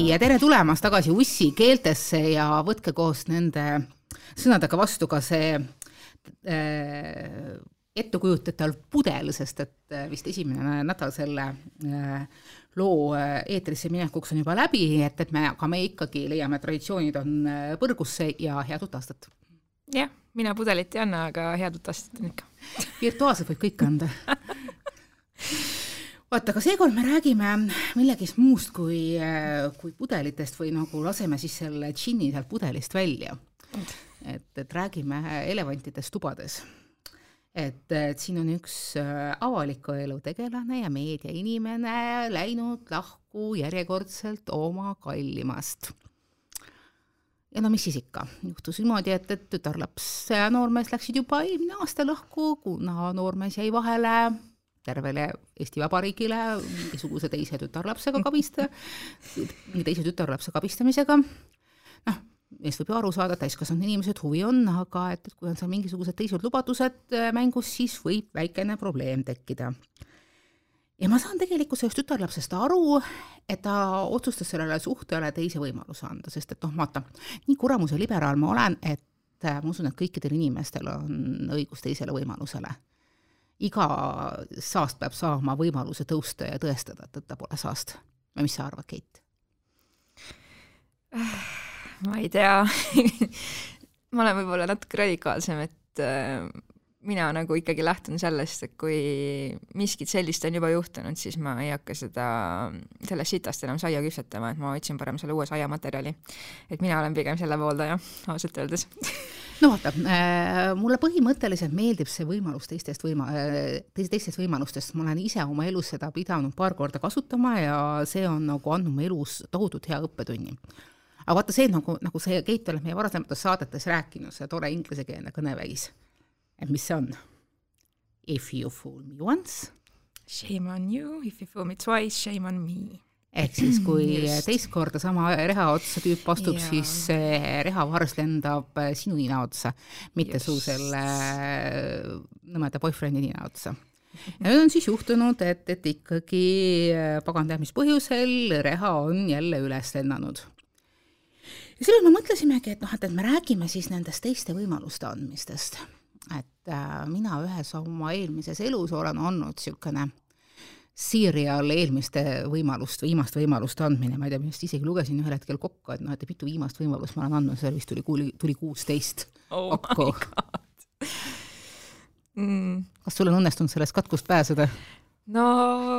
nii, ja tere tulemast tagasi Ussi keeltesse ja võtke koos nende sõnadega vastu ka see äh, ettekujutatav pudel, sest et äh, vist esimene nädal selle äh, loo äh, eetrisse minekuks on juba läbi, et, et me, aga me ikkagi leiame, traditsioonid on äh, põrgusse ja head uut aastat! jah, mina pudelit ei anna, aga head uut aastat on ikka. virtuaalselt võib kõike anda vaata, aga seekord me räägime millegist muust kui, kui pudelitest või nagu laseme siis selle džinni sealt pudelist välja. et, et räägime elevantidest tubades. et, et siin on üks äh, avaliku elu tegelane ja meediainimene läinud lahku järjekordselt oma kallimast ja no mis siis ikka, juhtus niimoodi, et, et tütarlaps ja noormees läksid juba eelmine aasta lahku, kuna noormees jäi vahele tervele Eesti Vabariigile mingisuguse teise tütarlapsega kabista, teise tütarlapse kabistamisega, noh, neist võib ju aru saada, täiskasvanud inimesed, huvi on, aga et, et kui on seal mingisugused teised lubadused äh, mängus, siis võib väikene probleem tekkida. ja ma saan tegelikult sellest tütarlapsest aru, et ta otsustas sellele suhtele teise võimaluse anda, sest et noh, vaata, nii kuramuse liberaal ma olen, et äh, ma usun, et kõikidel inimestel on õigus teisele võimalusele iga saast peab saama võimaluse tõusta ja tõestada, et ta pole saast. või mis sa arvad, Keit? ma ei tea ma olen võib-olla natuke radikaalsem, et äh, mina nagu ikkagi lähtun sellest, et kui miskit sellist on juba juhtunud, siis ma ei hakka seda, sellest sitast enam saia küpsetama, et ma otsin parem selle uue saiamaterjali. et mina olen pigem selle pooldaja, ausalt öeldes no vaata äh,, mulle põhimõtteliselt meeldib see võimalus teistest võima- äh,, teistest võimalustest, ma olen ise oma elus seda pidanud paar korda kasutama ja see on nagu andnud mu elus tohutult hea õppetunni. aga vaata see nagu, nagu see Keit oled meie varasemates saadetes rääkinud, see tore inglisekeelne kõneväis, et mis see on? If you fool me once. Shame on you, if you fool me twice, shame on me ehk siis, kui Just. teist korda sama reha otsa tüüp astub, siis rehavars lendab äh, sinu nina otsa, mitte Just. su selle äh, nõmeda boyfriend'i nina otsa. ja nüüd on siis juhtunud, et, et ikkagi äh, pagan teab mis põhjusel reha on jälle üles lennanud. ja selle me mõtlesimegi, et noh, et, et me räägime siis nendest teiste võimaluste andmistest. Et äh, mina ühes oma eelmises elus olen olnud niisugune serial eelmiste võimalust, viimast võimalust andmine, ma ei tea, vist isegi lugesin ühel hetkel kokku, et noh, et mitu viimast võimalust ma olen andnud, seal vist tuli, tuli kuusteist oh kokku. Mm. kas sul on õnnestunud sellest katkust pääseda? no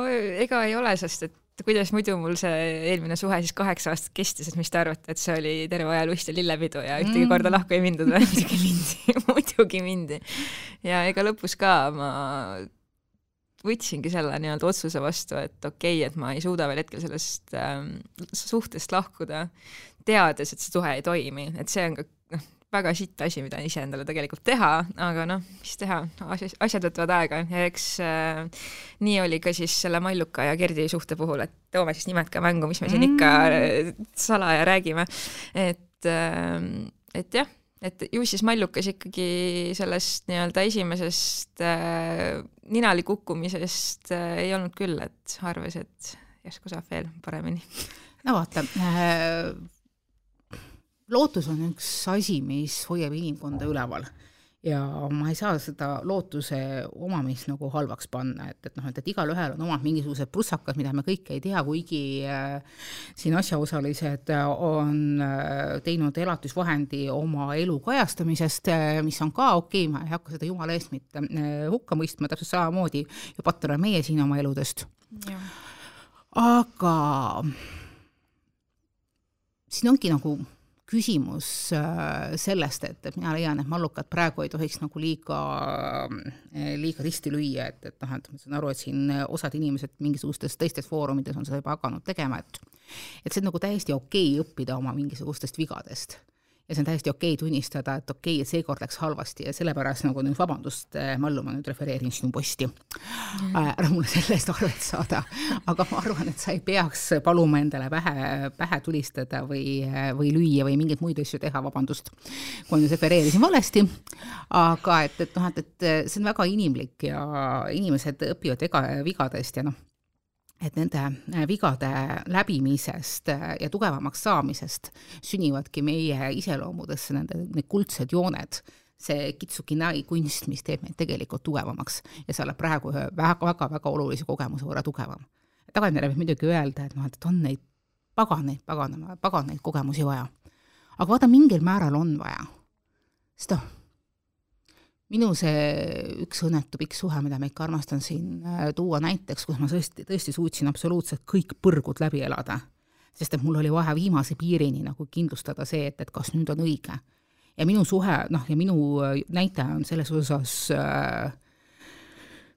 ega ei ole, sest et kuidas muidu mul see eelmine suhe siis kaheksa aastat kestis, et mis te arvate, et see oli terve aja lust ja lillepidu ja ühtegi mm. korda lahku ei mindud või? muidugi mindi muidugi mindi. ja ega lõpus ka ma võtsingi selle nii-öelda otsuse vastu, et okei okay,, et ma ei suuda veel hetkel sellest ähm, suhtest lahkuda, teades, et see suhe ei toimi, et see on ka noh, väga sitt asi, mida iseendale tegelikult teha, aga noh, mis teha, asjad, võtavad aega ja eks äh, nii oli ka siis selle Malluka ja Gerdi suhte puhul, et toome siis nimed ka mängu, mis me siin ikka mm. salaja räägime, et äh,, et jah et ju siis Mallukas ikkagi sellest nii-öelda esimesest äh, ninali kukkumisest äh, ei olnud küll, et arvas, et järsku saab veel paremini. no vaata äh,, lootus on üks asi, mis hoiab inimkonda üleval ja ma ei saa seda lootuse omamist nagu halvaks panna, et, et noh, et, et igalühel on omad mingisugused prussakad, mida me kõike ei tea, kuigi äh, siin asjaosalised on äh, teinud elatusvahendi oma elu kajastamisest äh,, mis on ka okei okay,, ma ei hakka seda jumala eest mitte äh, hukka mõistma, täpselt samamoodi ju patt oleme meie siin oma eludest. aga siin ongi nagu küsimus äh, sellest, et, et mina leian, et mallukat praegu ei tohiks nagu liiga, äh, liiga risti lüüa, et, et noh, et ma saan aru, et siin osad inimesed mingisugustes teistes foorumites on seda juba hakanud tegema, et et see on nagu täiesti okei okay õppida oma mingisugustest vigadest ja see on täiesti okei tunnistada, et okei et seekord läks halvasti ja sellepärast nagu nüüd vabandust, eh, Mallu, ma nüüd refereerin sinu posti. Mm.. ära mulle selle eest arvet saada, aga ma arvan, et sa ei peaks paluma endale pähe, pähe tulistada või, või lüüa või mingeid muid asju teha, vabandust, kui ma nüüd refereerisin valesti. aga et, et noh, et, et see on väga inimlik ja inimesed õpivad ega vigadest ja noh et nende äh, vigade läbimisest äh, ja tugevamaks saamisest sünnivadki meie iseloomudesse nende, need kuldsed jooned, see kitsukinai kunst, mis teeb meid tegelikult tugevamaks ja see oleb praegu ühe väga-väga olulise kogemuse võrra tugevam. tagantjärele võib muidugi öelda, et noh, et on neid paganeid, paganama, paganeid kogemusi vaja. aga vaata, mingil määral on vaja. sest noh, minu see üks õnnetu pikk suhe, mida ma ikka armastan siin äh, tuua näiteks, kus ma tõesti, tõesti suutsin absoluutselt kõik põrgud läbi elada, sest et mul oli vaja viimase piirini nagu kindlustada see, et, et kas nüüd on õige. ja minu suhe, noh, ja minu äh, näitaja on selles osas äh,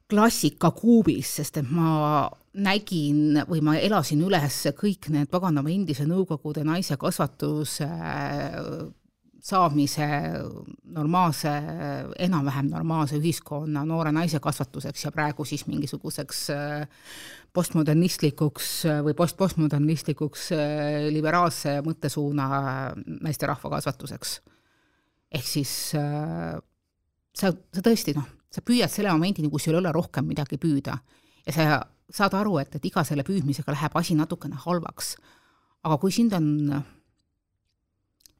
klassika kuubis, sest et ma nägin või ma elasin üles kõik need paganama endise Nõukogude naise kasvatuse äh, saamise normaalse, enam-vähem normaalse ühiskonna noore naise kasvatuseks ja praegu siis mingisuguseks äh, postmodernistlikuks äh, või post-postmodernistlikuks äh, liberaalse mõttesuuna naisterahva kasvatuseks. ehk siis sa, sa tõesti noh, sa püüad selle momendini, kus sul ei ole rohkem midagi püüda ja sa saad aru, et, et iga selle püüdmisega läheb asi natukene halvaks. aga kui sind on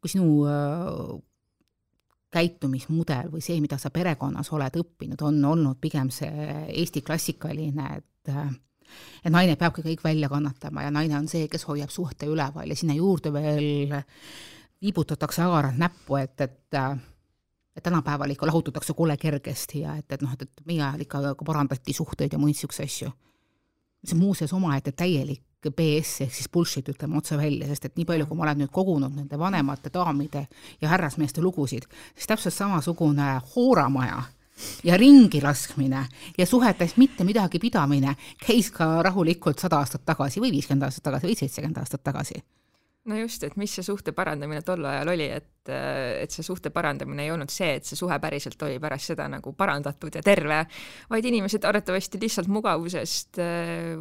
kui sinu äh, käitumismudel või see, mida sa perekonnas oled õppinud, on olnud pigem see Eesti klassikaline, et äh, et naine peabki kõik välja kannatama ja naine on see, kes hoiab suhte üleval ja sinna juurde veel viibutatakse agaralt näppu, et, et äh, et tänapäeval ikka lahutatakse kole kergesti ja et, et noh, et, et meie ajal ikka parandati suhteid ja muid niisuguseid asju. see on muuseas omaette täielik BS ehk siis bullshit, ütleme otse välja, sest et nii palju, kui ma olen nüüd kogunud nende vanemate daamide ja härrasmeeste lugusid, siis täpselt samasugune hooramaja ja ringi laskmine ja suhetest mitte midagi pidamine käis ka rahulikult sada aastat tagasi või viiskümmend aastat tagasi või seitsekümmend aastat tagasi no just, et mis see suhte parandamine tol ajal oli, et, et see suhte parandamine ei olnud see, et see suhe päriselt oli pärast seda nagu parandatud ja terve, vaid inimesed arvatavasti lihtsalt mugavusest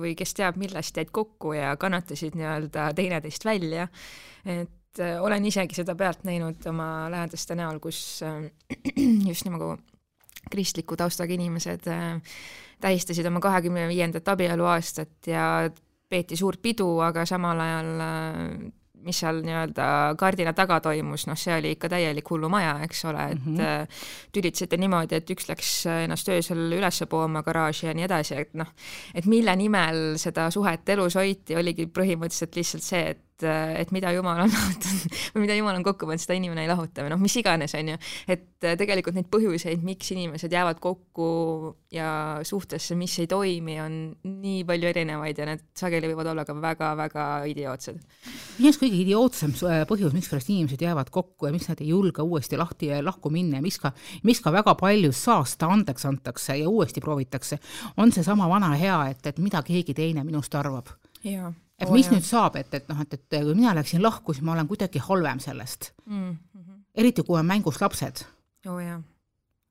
või kes teab, millest jäid kokku ja kannatasid nii-öelda teineteist välja. et olen isegi seda pealt näinud oma lähedaste näol, kus just nagu kristliku taustaga inimesed tähistasid oma kahekümne viiendat abieluaastat ja peeti suurt pidu, aga samal ajal mis seal nii-öelda kardina taga toimus, noh, see oli ikka täielik hullumaja, eks ole, et mm -hmm. tülitseti niimoodi, et üks läks ennast öösel üles pooma garaaži ja nii edasi, et noh, et mille nimel seda suhet elus hoiti, oligi põhimõtteliselt lihtsalt see, et et, et mida Jumal on lahutanud või mida Jumal on kokku pannud, seda inimene ei lahuta või noh, mis iganes, on ju. et äh, tegelikult neid põhjuseid, miks inimesed jäävad kokku ja suhtesse, mis ei toimi, on nii palju erinevaid ja need sageli võivad olla ka väga-väga idiootsed. minu arust kõige idiootsem äh, põhjus, mikspärast inimesed jäävad kokku ja miks nad ei julge uuesti lahti ja lahku minna ja miks ka, miks ka väga palju saasta andeks antakse ja uuesti proovitakse, on seesama vana hea, et, et mida keegi teine minust arvab. jaa et oh, mis jah. nüüd saab, et, et noh, et, et kui mina läksin lahku, siis ma olen kuidagi halvem sellest mm. -hmm. eriti kui on mängus lapsed oh,.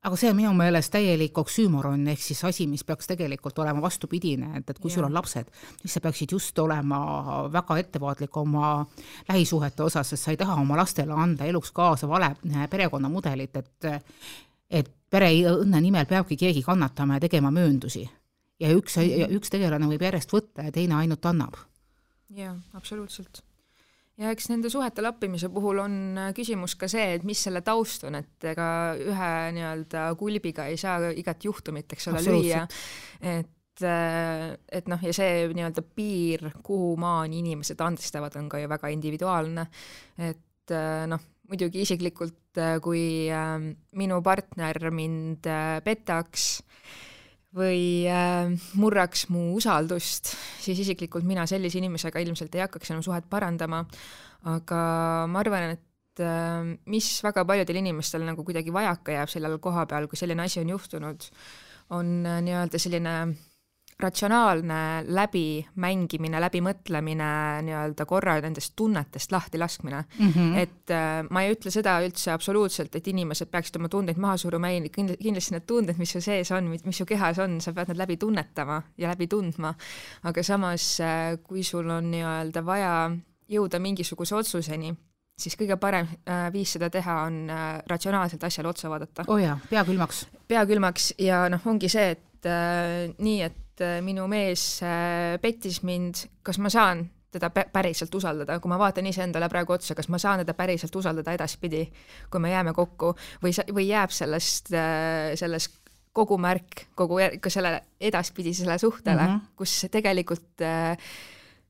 aga see on minu meelest täielik oksüümoron, ehk siis asi, mis peaks tegelikult olema vastupidine, et, et kui ja. sul on lapsed, siis sa peaksid just olema väga ettevaatlik oma lähisuhete osas, sest sa ei taha oma lastele anda eluks kaasa vale perekonnamudelit, et et pereõnne nimel peabki keegi kannatama ja tegema mööndusi. ja üks, üks tegelane võib järjest võtta ja teine ainult annab jaa, absoluutselt. ja eks nende suhete lappimise puhul on äh, küsimus ka see, et mis selle taust on, et ega ühe nii-öelda kulbiga ei saa igat juhtumit, eks ole, lüüa, et äh, et noh, ja see nii-öelda piir, kuhu maani inimesed andestavad, on ka ju väga individuaalne, et äh, noh, muidugi isiklikult, kui minu partner mind petaks, või äh, murraks mu usaldust, siis isiklikult mina sellise inimesega ilmselt ei hakkaks enam suhet parandama, aga ma arvan, et äh, mis väga paljudel inimestel nagu kuidagi vajaka jääb sellel koha peal, kui selline asi on juhtunud, on äh, nii-öelda selline ratsionaalne läbimängimine, läbimõtlemine, nii-öelda korra nendest tunnetest lahti laskmine mm. -hmm. et äh, ma ei ütle seda üldse absoluutselt, et inimesed peaksid oma tundeid maha suruma, ei, kindlasti need tunded, mis su sees on, mis su kehas on, sa pead need läbi tunnetama ja läbi tundma. aga samas äh,, kui sul on nii-öelda vaja jõuda mingisuguse otsuseni, siis kõige parem äh, viis seda teha on äh, ratsionaalselt asjale otsa vaadata. oo oh jaa, pea külmaks. pea külmaks ja noh, ongi see, et äh, nii, et et äh, minu mees äh, pettis mind, kas ma saan teda päriselt usaldada, kui ma vaatan iseendale praegu otsa, kas ma saan teda päriselt usaldada edaspidi, kui me jääme kokku või, või jääb sellest, sellest kogu märk kogu ka selle edaspidisele suhtele mm, -hmm. kus tegelikult äh,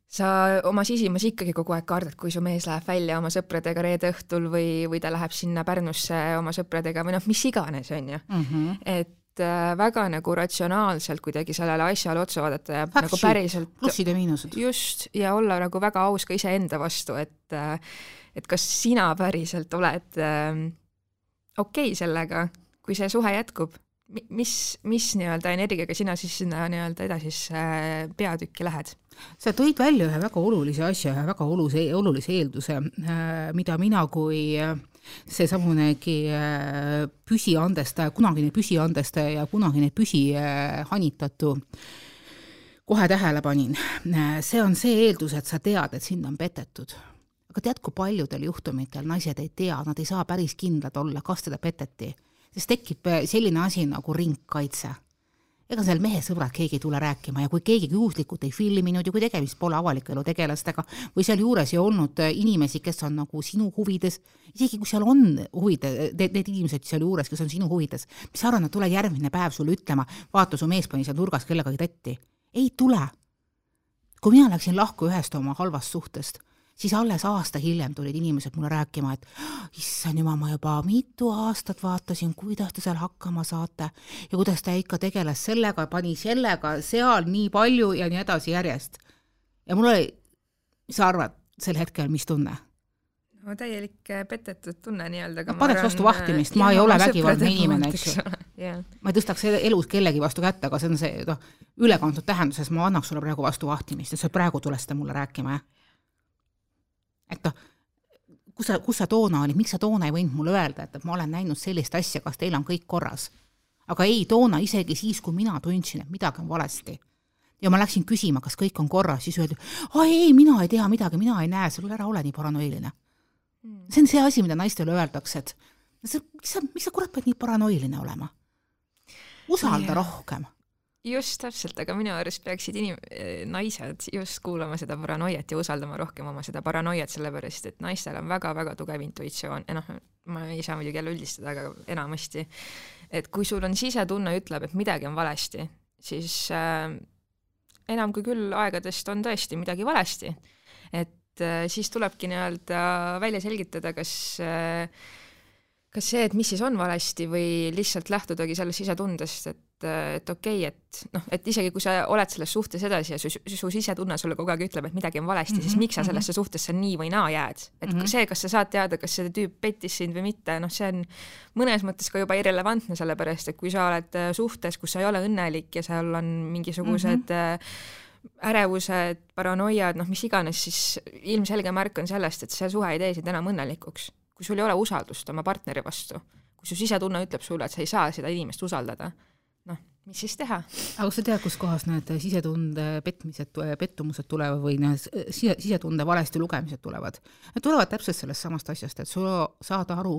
sa oma sisimas ikkagi kogu aeg kardad, kui su mees läheb välja oma sõpradega reede õhtul või, või ta läheb sinna Pärnusse oma sõpradega või noh, mis iganes, on ju mm. -hmm. et äh, väga nagu ratsionaalselt kuidagi sellele asjale otsa vaadata ja Fakti, nagu päriselt plussid ja miinused. just, ja olla nagu väga aus ka iseenda vastu, et äh, et kas sina päriselt oled äh, okei okay sellega, kui see suhe jätkub mis, mis nii-öelda energiaga sina siis sinna nii-öelda edasisse äh, peatükki lähed? sa tõid välja ühe väga olulise asja, ühe väga olulise, olulise eelduse, äh, mida mina kui äh, seesamunegi püsiandestaja, kunagine püsiandestaja ja kunagine püsihanitatu kohe tähele panin. see on see eeldus, et sa tead, et sind on petetud aga tead, kui paljudel juhtumitel naised ei tea, nad ei saa päris kindlad olla, kas teda peteti siis tekib äh, selline asi nagu ringkaitse. Ega seal mehe sõbrad keegi ei tule rääkima ja kui keegi juhuslikult ei filminud ja kui tegemist pole avaliku elu tegelastega või sealjuures ei olnud äh, inimesi, kes on nagu sinu huvides, isegi kui seal on huvide, need, inimesed sealjuures, kes on sinu huvides, mis sa arvad, nad tulevad järgmine päev sulle ütlema, vaata, su mees pani seal nurgas kellegagi tätti. ei tule. kui mina läksin lahku ühest oma halvast suhtest siis alles aasta hiljem tulid inimesed mulle rääkima, et issand jumal, ma juba mitu aastat vaatasin, kuidas te seal hakkama saate ja kuidas ta ikka tegeles sellega, pani sellega seal nii palju ja nii edasi järjest. ja mul oli, mis sa arvad sel hetkel, mis tunne? no täielik äh, petetud tunne nii-öelda. ma paneks vastu vahtimist, ma ei ole vägivaldne inimene, eks ju. ma ei tõstaks elus kellegi vastu kätt, aga see on see, noh, ülekantud tähenduses ma annaks sulle praegu vastu vahtimist, et sa praegu tuled seda mulle rääkima, jah et noh, kus sa, kus sa toona olid, miks sa toona ei võinud mulle öelda, et, et ma olen näinud sellist asja, kas teil on kõik korras? aga ei, toona isegi siis, kui mina tundsin, et midagi on valesti ja ma läksin küsima, kas kõik on korras, siis öeldi, aa ei, mina ei tea midagi, mina ei näe, sul ära ole nii paranoiline mm.. see on see asi, mida naistele öeldakse, et sa, miks sa, miks sa kurat pead nii paranoiline olema? usalda yeah. rohkem just täpselt, aga minu arust peaksid inim-, naised just kuulama seda paranoiat ja usaldama rohkem oma seda paranoiat, sellepärast et naistel on väga-väga tugev intuitsioon ja noh, ma ei saa muidugi jälle üldistada, aga enamasti, et kui sul on sisetunne ütleb, et midagi on valesti, siis äh, enam kui küll aegadest on tõesti midagi valesti. et äh, siis tulebki nii-öelda välja selgitada, kas äh, kas see, et mis siis on valesti või lihtsalt lähtudagi sellest sisetundest, et, et okei okay,, et noh, et isegi kui sa oled selles suhtes edasi ja su, su sisetunne sulle kogu aeg ütleb, et midagi on valesti mm, -hmm, siis mhm, miks sa mhm. sellesse suhtesse nii või naa jääd, et mm -hmm. see, kas sa saad teada, kas see tüüp pettis sind või mitte, noh, see on mõnes mõttes ka juba irrelevantne, sellepärast et kui sa oled äh, suhtes, kus sa ei ole õnnelik ja seal on mingisugused mm -hmm ärevused, paranoiad, noh, mis iganes, siis ilmselge märk on sellest, et see suhe ei tee sind enam õnnelikuks kui sul ei ole usaldust oma partneri vastu, kui su sisetunne ütleb sulle, et sa ei saa seda inimest usaldada, mis siis teha? aga kas sa tead, kuskohast need sisetunde petmised, pettumused tulevad või need sise, sisetunde valesti lugemised tulevad? Need tulevad täpselt sellest samast asjast, et sul saad aru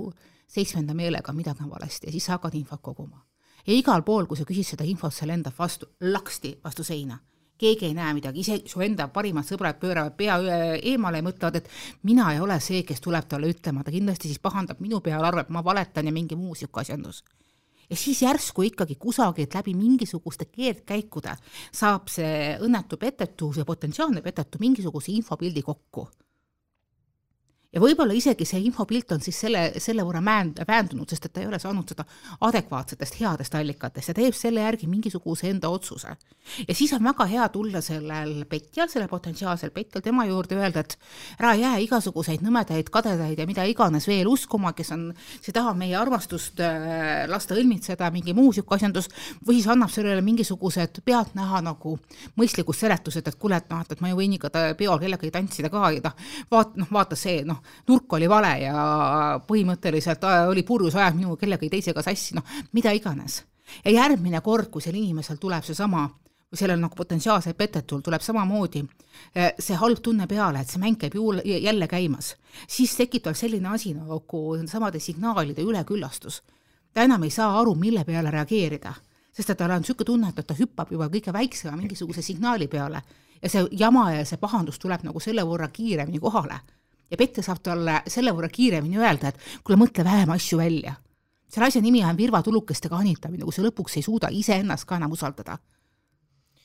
seitsmenda meelega, midagi on valesti ja siis sa hakkad infot koguma. ja igal pool, kui sa küsid seda infot, see lendab vastu, laksti vastu seina keegi ei näe midagi, isegi su enda parimad sõbrad pööravad pea eemale ja mõtlevad, et mina ei ole see, kes tuleb talle ütlema, ta kindlasti siis pahandab minu peale, arvab, ma valetan ja mingi muu niisugune asjandus. Ja siis järsku ikkagi kusagilt läbi mingisuguste keerdkäikude saab see õnnetu petetu, see potentsiaalne petetu mingisuguse infopildi kokku ja võib-olla isegi see infopilt on siis selle, selle võrra määnd-, väändunud, sest et ta ei ole saanud seda adekvaatsetest headest allikatest ja teeb selle järgi mingisuguse enda otsuse. ja siis on väga hea tulla sellel petjal, sellel potentsiaalsel petjal tema juurde öelda, et ära jää igasuguseid nõmedaid, kadedaid ja mida iganes veel uskuma, kes on, see tahab meie armastust äh, lasta õlmitseda, mingi muu niisugune asjandus, või siis annab sellele mingisugused pealtnäha nagu mõistlikud seletused, et kuule, et noh, et ma ju võin ikka peol kellegagi tantsida ka ja noh, vaat-, noh, vaata see, noh, nurk oli vale ja põhimõtteliselt äh, oli purjus ajad minu kellegagi teisega sassi, noh, mida iganes. ja järgmine kord, kui sel inimesel tuleb seesama või sellel nagu potentsiaalselt petetul tuleb samamoodi äh, see halb tunne peale, et see mäng käib juul, jälle käimas, siis tekib tal selline asi nagu samade signaalide üleküllastus. ta enam ei saa aru, mille peale reageerida sest et tal on niisugune tunne, et ta hüppab juba kõige väiksema mingisuguse signaali peale ja see jama ja see pahandus tuleb nagu selle võrra kiiremini kohale. Ja Pette saab talle selle võrra kiiremini öelda, et kuule, mõtle vähem asju välja. selle asja nimi on virvatulukestega hanitamine, kui sa lõpuks ei suuda iseennast ka enam usaldada.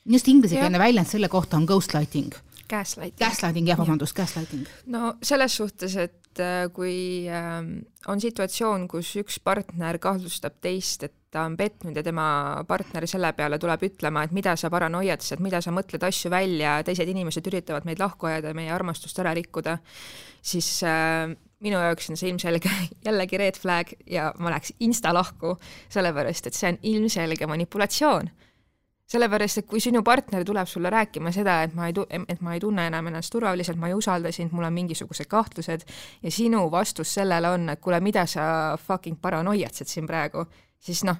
just inglisekeelne väljend selle kohta on ghostlighting Gaslighting. Gaslighting, jah, vabandust, gaslighting. no selles suhtes, et äh, kui äh, on situatsioon, kus üks partner kahtlustab teist, et ta on petnud ja tema partner selle peale tuleb ütlema, et mida sa paranoiatad, mida sa mõtled asju välja, teised inimesed üritavad meid lahku ajada ja meie armastust ära rikkuda, siis äh, minu jaoks on see ilmselge jällegi red flag ja ma läheks insta lahku, sellepärast et see on ilmselge manipulatsioon. sellepärast, et kui sinu partner tuleb sulle rääkima seda, et ma ei tu-, et ma ei tunne enam ennast turvaliselt, ma ei usalda sind, mul on mingisugused kahtlused ja sinu vastus sellele on, et kuule, mida sa fucking paranoiatsed siin praegu, siis noh,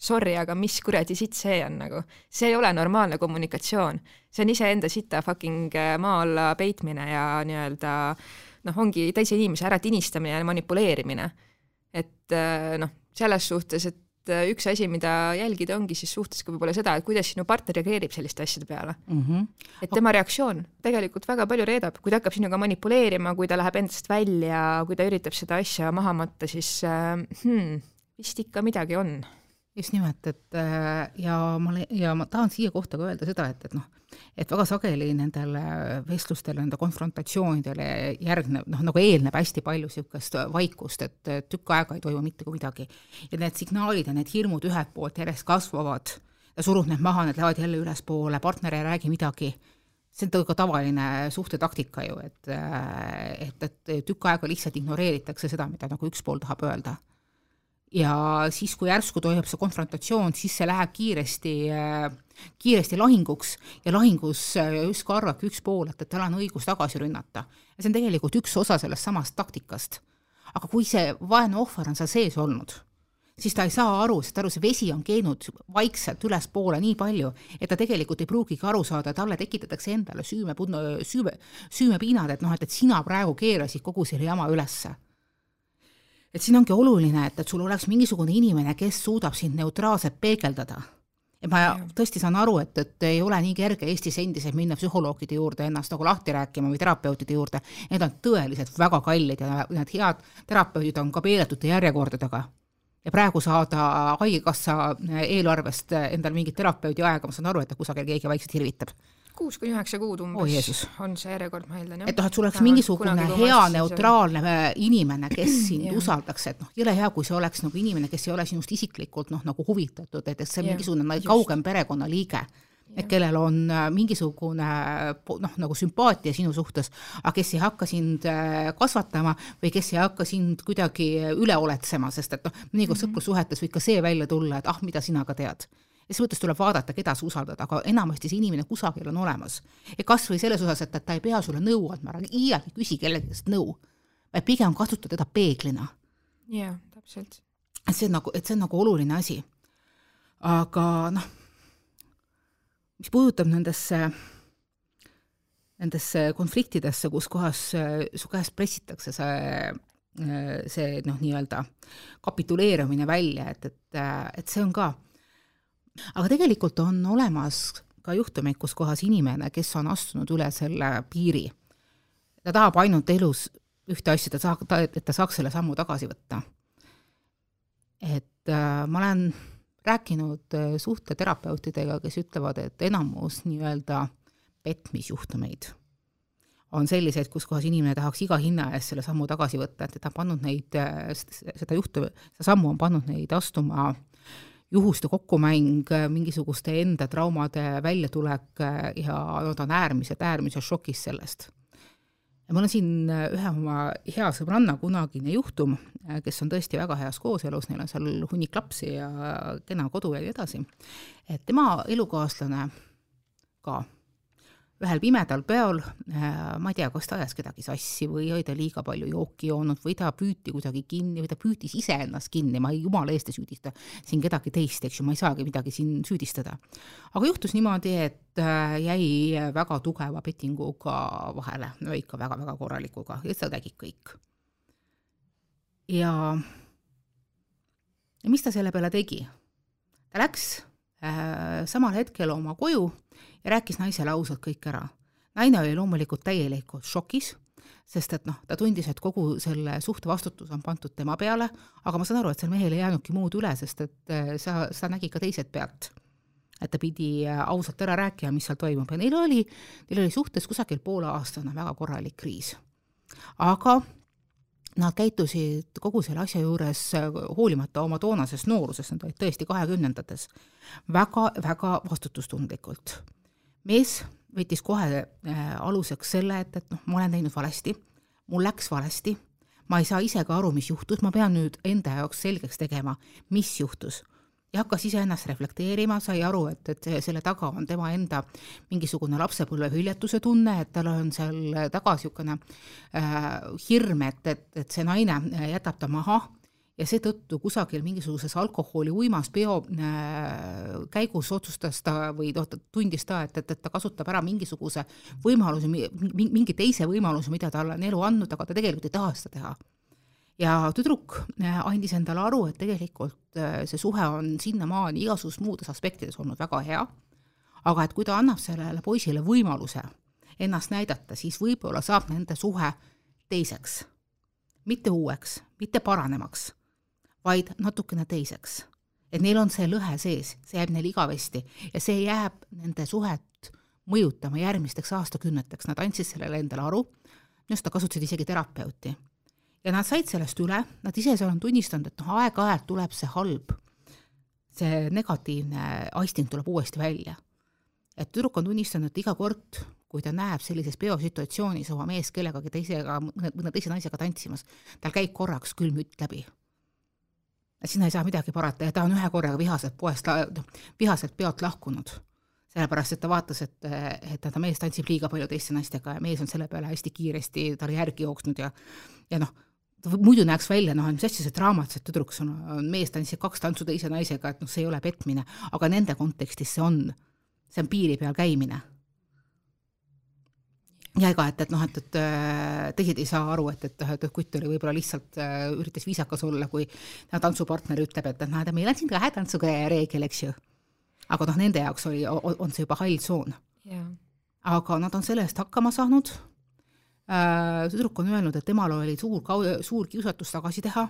sorry, aga mis kuradi sitt see on nagu, see ei ole normaalne kommunikatsioon. see on iseenda sita fucking äh, maa alla peitmine ja nii-öelda noh, ongi teise inimese ära tinistamine ja manipuleerimine. et äh, noh, selles suhtes, et äh, üks asi, mida jälgida, ongi siis suhtes ka võib-olla seda, et kuidas sinu partner reageerib selliste asjade peale mm. -hmm. et tema reaktsioon tegelikult väga palju reedab, kui ta hakkab sinuga manipuleerima, kui ta läheb endast välja, kui ta üritab seda asja maha matta, siis hmm, vist ikka midagi on. Just nimelt, et äh, ja ma, ja ma tahan siia kohta ka öelda seda, et, et noh, et väga sageli nendele vestlustele, nende konfrontatsioonidele järgneb, noh, nagu eelneb hästi palju niisugust vaikust, et tükk aega ei toimu mitte kui midagi. ja need signaalid ja need hirmud ühelt poolt järjest kasvavad ja surud need maha, need lähevad jälle ülespoole, partner ei räägi midagi, see on ka tavaline suhtetaktika ju, et, et, et tükk aega lihtsalt ignoreeritakse seda, mida nagu üks pool tahab öelda ja siis, kui järsku toimub see konfrontatsioon, siis see läheb kiiresti, kiiresti lahinguks ja lahingus justkui arvabki üks pool, et, et tal on õigus tagasi rünnata. ja see on tegelikult üks osa sellest samast taktikast. aga kui see vaene ohver on seal sees olnud, siis ta ei saa aru, sest aru, see vesi on keenud vaikselt ülespoole nii palju, et ta tegelikult ei pruugigi aru saada, talle tekitatakse endale süüme, süüme, süümepiinad, et noh, et, et sina praegu keerasid kogu selle jama ülesse et siin ongi oluline, et, et sul oleks mingisugune inimene, kes suudab sind neutraalselt peegeldada. ja ma ja. tõesti saan aru, et, et ei ole nii kerge Eestis endiselt minna psühholoogide juurde ennast nagu lahti rääkima või terapeutide juurde, need on tõeliselt väga kallid ja need head terapeudid on ka peeletute järjekordadega. ja praegu saada Haigekassa eelarvest endale mingit terapeudi aega, ma saan aru, et kusagil keegi vaikselt irvitab kuus kuni üheksa kuud umbes oh, on see järjekord, ma eeldan, jah. et noh, et sul oleks mingisugune hea neutraalne äh, inimene, kes sind usaldaks, et noh, jõle hea, kui see oleks nagu inimene, kes ei ole sinust isiklikult noh, nagu huvitatud, et, et see on mingisugune just. kaugem perekonnaliige et kellel on äh, mingisugune noh, nagu sümpaatia sinu suhtes, aga kes ei hakka sind äh, kasvatama või kes ei hakka sind kuidagi üle oletsema, sest et noh, mõnikord mm -hmm. sõprussuhetes võib ka see välja tulla, et ah, mida sina ka tead ja selles mõttes tuleb vaadata, keda sa usaldad, aga enamasti see inimene kusagil on olemas. ja kas või selles osas, et, et ta ei pea sulle nõu andma, ära iialgi küsi kellegi käest nõu, vaid pigem kasuta teda peeglina. jaa, täpselt. et see on nagu, et see on nagu oluline asi. aga noh, mis puudutab nendesse nendesse konfliktidesse, kus kohas su käest pressitakse see, see noh, nii-öelda kapituleerumine välja, et, et, et see on ka aga tegelikult on olemas ka juhtumeid, kus kohas inimene, kes on astunud üle selle piiri, ta tahab ainult elus ühte asja, ta saab, ta, et ta saaks selle sammu tagasi võtta. et äh, ma olen rääkinud äh, suhteterapeutidega, kes ütlevad, et enamus nii-öelda petmisjuhtumeid on selliseid, kus kohas inimene tahaks iga hinna eest selle sammu tagasi võtta, et ta on pannud neid, äh, seda juhtu, seda sammu on pannud neid astuma juhuste kokkumäng, mingisuguste enda traumade väljatulek ja nad on äärmiselt, äärmiselt šokis sellest. ja mul on siin ühe oma hea sõbranna kunagine juhtum, kes on tõesti väga heas kooselus, neil on seal hunnik lapsi ja kena kodu ja nii edasi, et tema elukaaslane ka ühel pimedal peol, äh, ma ei tea, kas ta ajas kedagi sassi või oli ta liiga palju jooki joonud või ta püüti kuidagi kinni või ta püüdis iseennast kinni, ma ei, jumala eest ei süüdista siin kedagi teist, eks ju, ma ei saagi midagi siin süüdistada. aga juhtus niimoodi, et äh, jäi väga tugeva petinguga vahele, no ikka väga-väga korralikuga ja seda nägid kõik. ja, ja mis ta selle peale tegi? ta läks äh, samal hetkel oma koju ja rääkis naisele ausalt kõik ära. naine oli loomulikult täielikult šokis, sest et noh, ta tundis, et kogu selle suhte vastutus on pandud tema peale, aga ma saan aru, et sel mehel ei jäänudki muud üle, sest et äh, sa, seda nägi ka teised pealt. et ta pidi äh, ausalt ära rääkima, mis seal toimub ja neil oli, neil oli suhtes kusagil pooleaastane väga korralik kriis. aga nad käitusid kogu selle asja juures, hoolimata oma toonasest noorusest, nad olid tõesti kahekümnendates, väga-väga vastutustundlikult. Mees võttis kohe äh, aluseks selle, et, et noh, ma olen teinud valesti, mul läks valesti, ma ei saa ise ka aru, mis juhtus, ma pean nüüd enda jaoks selgeks tegema, mis juhtus. Ja hakkas iseennast reflekteerima, sai aru, et, et selle taga on tema enda mingisugune lapsepõlve hüljatuse tunne, et tal on seal taga niisugune äh, hirm, et, et, et see naine jätab ta maha ja seetõttu kusagil mingisuguses alkoholi uimas peo äh, käigus otsustas ta või noh, tundis ta, et, et, et ta kasutab ära mingisuguse võimaluse, mingi teise võimaluse, mida talle on elu andnud, aga ta tegelikult ei taha seda teha. Ja tüdruk äh, andis endale aru, et tegelikult äh, see suhe on sinnamaani igasugustes muudes aspektides olnud väga hea, aga et kui ta annab sellele poisile võimaluse ennast näidata, siis võib-olla saab nende suhe teiseks. mitte uueks, mitte paranemaks, vaid natukene teiseks. et neil on see lõhe sees, see jääb neil igavesti ja see jääb nende suhet mõjutama järgmisteks aastakümneteks, nad andsid sellele endale aru, minu arust nad kasutasid isegi terapeuti ja nad said sellest üle, nad ise seal on tunnistanud, et noh, aeg-ajalt tuleb see halb, see negatiivne aisting tuleb uuesti välja. et tüdruk on tunnistanud, et iga kord, kui ta näeb sellises peosituatsioonis oma meest kellegagi teisega, mõne, mõne teise naisega tantsimas, tal käib korraks külm mütt läbi. Sinna ei saa midagi parata ja ta on ühe korraga vihaselt poest, noh, vihaselt peolt lahkunud. Sellepärast et ta vaatas, et, et ta mees tantsib liiga palju teiste naistega ja mees on selle peale hästi kiiresti talle järgi jooksnud ja ja noh, muidu näeks välja, noh, mis asja see draamat, see tüdruk, sul on mees tantsib kaks tantsu teise naisega, et noh, see ei ole petmine, aga nende kontekstis see on, see on piiri peal käimine. Ja ega, et, et noh, et, et äh, teised ei saa aru, et, et, et kutt oli võib-olla lihtsalt äh, üritas viisakas olla, kui tantsupartner ütleb, et näed, meil on siin kahe tantsuga reegel, eks ju. aga noh, nende jaoks oli, on see juba hall tsoon. Yeah.. aga nad on selle eest hakkama saanud. Äh, tüdruk on öelnud, et temal oli suur, suur kiusatus tagasi teha,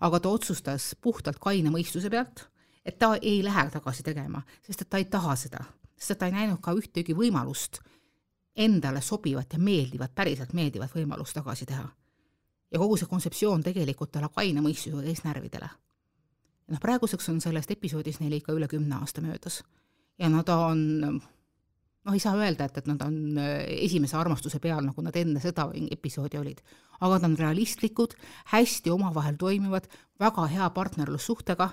aga ta otsustas puhtalt kaine mõistuse pealt, et ta ei lähe tagasi tegema, sest et ta ei taha seda, sest et ta ei näinud ka ühtegi võimalust endale sobivat ja meeldivat, päriselt meeldivat võimalust tagasi teha. ja kogu see kontseptsioon tegelikult talle kaine mõistusega käis närvidele. noh, praeguseks on sellest episoodist neil ikka üle kümne aasta möödas ja nad on noh, ei saa öelda, et, et nad on äh, esimese armastuse peal, nagu nad enne seda episoodi olid. aga nad on realistlikud, hästi omavahel toimivad, väga hea partnerlussuhtega,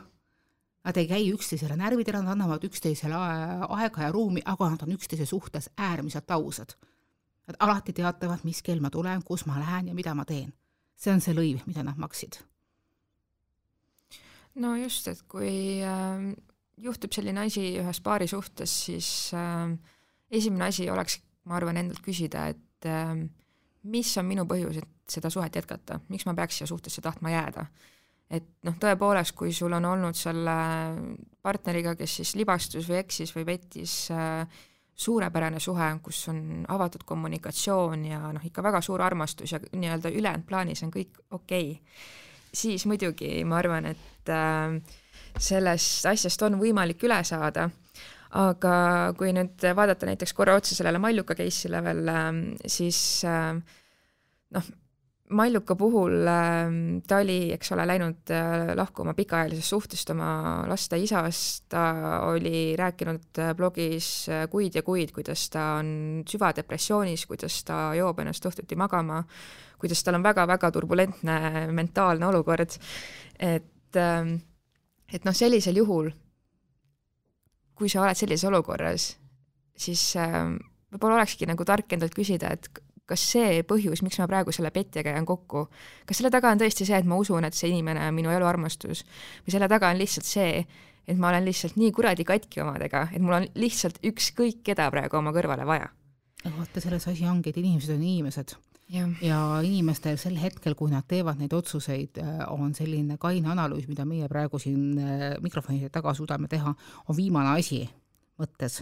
nad ei käi üksteisele närvidele, nad annavad üksteisele aega ja ruumi, aga nad on üksteise suhtes äärmiselt ausad. Nad alati teatavad, mis kell ma tulen, kus ma lähen ja mida ma teen. see on see lõiv, mida nad maksid. no just, et kui äh, juhtub selline asi ühes paari suhtes, siis äh, esimene asi oleks, ma arvan, endalt küsida, et äh, mis on minu põhjus, et seda suhet jätkata, miks ma peaks siia suhtesse tahtma jääda. Et noh, tõepoolest, kui sul on olnud selle partneriga, kes siis libastus või eksis või pettis äh,, suurepärane suhe, kus on avatud kommunikatsioon ja noh, ikka väga suur armastus ja nii-öelda ülejäänud plaanis on kõik okei okay., siis muidugi ma arvan, et äh, sellest asjast on võimalik üle saada aga kui nüüd vaadata näiteks korra otsa sellele Malluka case'ile veel, ähm, siis ähm, noh, Malluka puhul ähm, ta oli, eks ole, läinud äh, lahkuma pikaajalisest suhtest oma laste isast, ta oli rääkinud äh, blogis äh, kuid ja kuid, kuidas ta on süvadepressioonis, kuidas ta joob ennast õhtuti magama, kuidas tal on väga-väga turbulentne mentaalne olukord, et et noh, sellisel juhul kui sa oled sellises olukorras, siis äh, võib-olla olekski nagu tark endalt küsida, et kas see põhjus, miks ma praegu selle petjaga jään kokku, kas selle taga on tõesti see, et ma usun, et see inimene on minu elu armastus või selle taga on lihtsalt see, et ma olen lihtsalt nii kuradi katki omadega, et mul on lihtsalt ükskõik keda praegu oma kõrvale vaja. aga vaata, selles asi ongi, et inimesed on inimesed ja. ja inimestel sel hetkel, kui nad teevad neid otsuseid, on selline kaine analüüs, mida meie praegu siin mikrofonide taga suudame teha, on viimane asi mõttes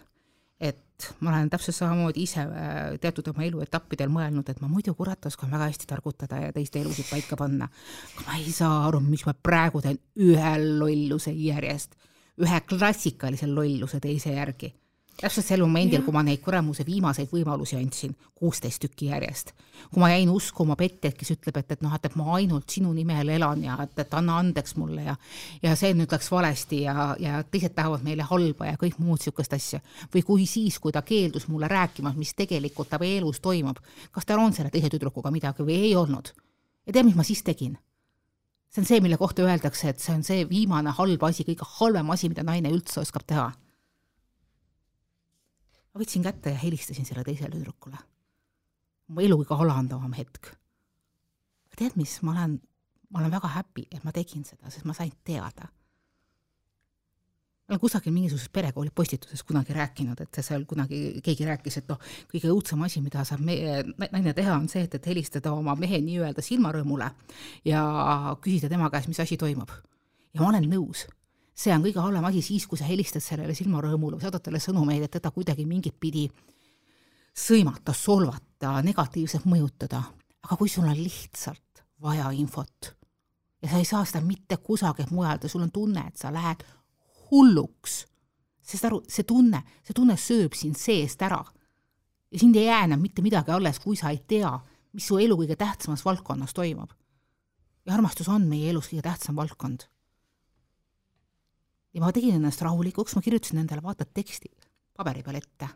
et ma olen täpselt samamoodi ise äh, teatud oma eluetappidel mõelnud, et ma muidu kurat oskan väga hästi targutada ja teiste elusid paika panna. aga ma ei saa aru, miks ma praegu teen ühe lolluse järjest, ühe klassikalise lolluse teise järgi täpselt sel momendil, kui ma neid kuramuse viimaseid võimalusi andsin, kuusteist tükki järjest, kui ma jäin uskuma Pettet, kes ütleb, et, et noh, et, et ma ainult sinu nimel elan ja et, et anna andeks mulle ja ja see nüüd läks valesti ja, ja teised tahavad meile halba ja kõik muud niisugust asja. või kui siis, kui ta keeldus mulle rääkima, mis tegelikult ta elus toimub, kas tal on selle teise tüdrukuga midagi või ei olnud. ja tead, mis ma siis tegin? see on see, mille kohta öeldakse, et see on see viimane halb asi, kõige halvem asi, mida naine üldse oskab teha ma võtsin kätte ja helistasin selle teisele tüdrukule. mu elu kõige alandavam hetk. tead mis, ma olen, ma olen väga happy, et ma tegin seda, sest ma sain teada. ma olen kusagil mingisuguses perekooli postituses kunagi rääkinud, et seal kunagi keegi rääkis, et noh, kõige õudsem asi, mida saab meie naine teha, on see, et, et helistada oma mehe nii-öelda silmarõõmule ja küsida tema käest, mis asi toimub. ja ma olen nõus see on kõige halvem asi siis, kui sa helistad sellele silmarõõmule või saadad talle sõnumeid, et teda kuidagi mingit pidi sõimata, solvata, negatiivselt mõjutada. aga kui sul on lihtsalt vaja infot ja sa ei saa seda mitte kusagilt mujalt ja sul on tunne, et sa lähed hulluks, sest aru, see tunne, see tunne sööb sind seest ära. ja sind ei jää enam mitte midagi alles, kui sa ei tea, mis su elu kõige tähtsamas valdkonnas toimub. ja armastus on meie elus kõige tähtsam valdkond ja ma tegin ennast rahulikuks, ma kirjutasin endale vaata teksti paberi peal ette.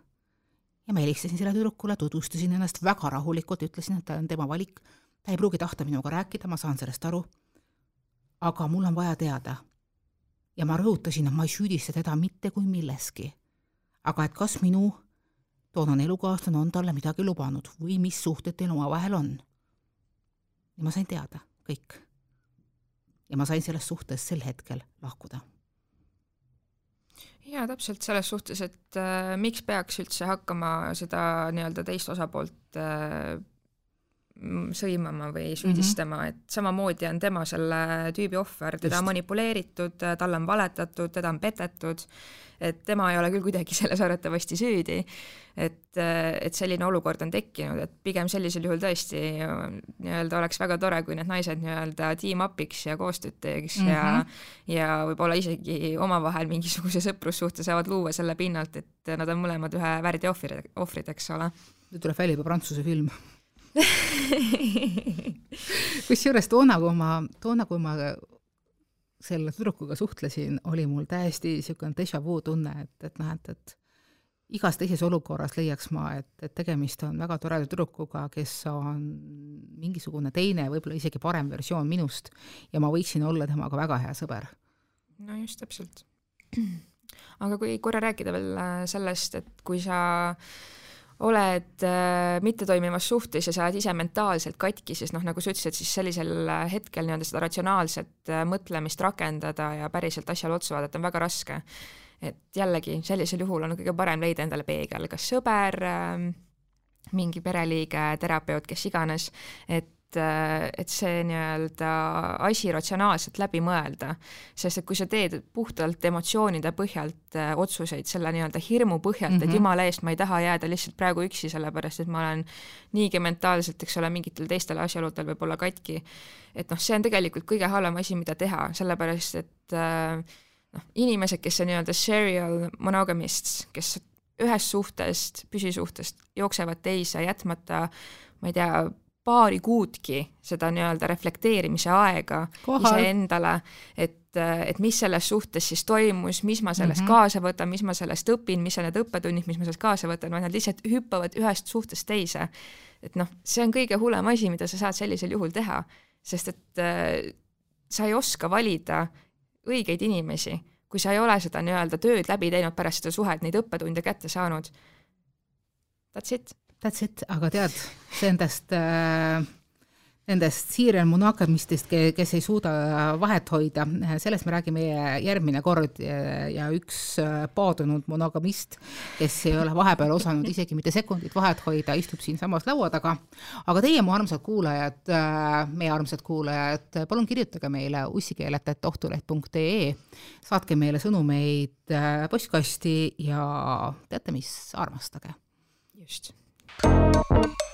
ja ma helistasin sellele tüdrukule, tutvustasin ennast väga rahulikult, ütlesin, et ta on tema valik, ta ei pruugi tahta minuga rääkida, ma saan sellest aru, aga mul on vaja teada. ja ma rõhutasin, et ma ei süüdista teda mitte kui milleski. aga et kas minu toonane elukaaslane on talle midagi lubanud või mis suhted teil omavahel on. ja ma sain teada kõik. ja ma sain sellest suhtest sel hetkel lahkuda jaa, täpselt selles suhtes, et äh, miks peaks üldse hakkama seda nii-öelda teist osapoolt äh, sõimama või süüdistama mm, -hmm. et samamoodi on tema selle tüübi ohver, teda Just. on manipuleeritud, talle on valetatud, teda on petetud, et tema ei ole küll kuidagi selles arvatavasti süüdi. et, et selline olukord on tekkinud, et pigem sellisel juhul tõesti nii-öelda oleks väga tore, kui need naised nii-öelda team up'iks ja koostööd teeks mm -hmm. ja mhm. ja võib-olla isegi omavahel mingisuguse sõprussuhte saavad luua selle pinnalt, et nad on mõlemad ühe väärdi ohvrid, ohvrid, eks ole. nüüd tuleb välja juba prantsuse film kusjuures toona, kui ma, toona, kui ma selle tüdrukuga suhtlesin, oli mul täiesti niisugune déjà vu tunne, et, et noh, et, et igas teises olukorras leiaks ma, et, et tegemist on väga toreda tüdrukuga, kes on mingisugune teine, võib-olla isegi parem versioon minust ja ma võiksin olla temaga väga hea sõber. no just, täpselt. aga kui korra rääkida veel äh, sellest, et kui sa äh, oled äh, mittetoimivas suhtes ja sa oled ise mentaalselt katki, siis noh, nagu sa ütlesid, siis sellisel äh, hetkel nii-öelda seda ratsionaalset äh, mõtlemist rakendada ja päriselt asjale otsa vaadata on väga raske. et jällegi, sellisel juhul on kõige parem leida endale peegel, kas sõber äh,, mingi pereliige, terapeut, kes iganes, et et, see nii-öelda asi ratsionaalselt läbi mõelda. sest et kui sa teed puhtalt emotsioonide põhjalt äh, otsuseid, selle nii-öelda hirmu põhjalt mm, -hmm. et mhm. jumala eest ma ei taha jääda lihtsalt praegu üksi, sellepärast et ma olen niigi mentaalselt, eks ole, mingitel teistel asjaoludel võib-olla katki, et noh, see on tegelikult kõige halvem asi, mida teha, sellepärast et äh, noh, inimesed, kes on nii-öelda serial monogamists, kes ühest suhtest, püsisuhtest jooksevad teise, jätmata ma ei tea, paari kuudki seda nii-öelda reflekteerimise aega iseendale, et, et mis selles suhtes siis toimus, mis ma sellest mm -hmm. kaasa võtan, mis ma sellest õpin, mis on need õppetunnid, mis ma sellest kaasa võtan, vaid nad lihtsalt hüppavad ühest suhtest teise. et noh, see on kõige hullem asi, mida sa saad sellisel juhul teha, sest et äh, sa ei oska valida õigeid inimesi, kui sa ei ole seda nii-öelda tööd läbi teinud pärast seda suhet, neid õppetunde kätte saanud. That's it That's it, aga tead, nendest äh, nendest serial monogamistest, kes ei suuda vahet hoida, sellest me räägime järgmine kord ja üks paadunud monogamist, kes ei ole vahepeal osanud isegi mitte sekundit vahet hoida, istub siinsamas laua taga. aga teie, mu armsad kuulajad, meie armsad kuulajad, palun kirjutage meile ussikeeletajat.ohtuleht.ee, saatke meile sõnumeid postkasti ja teate mis, armastage. just. Thank you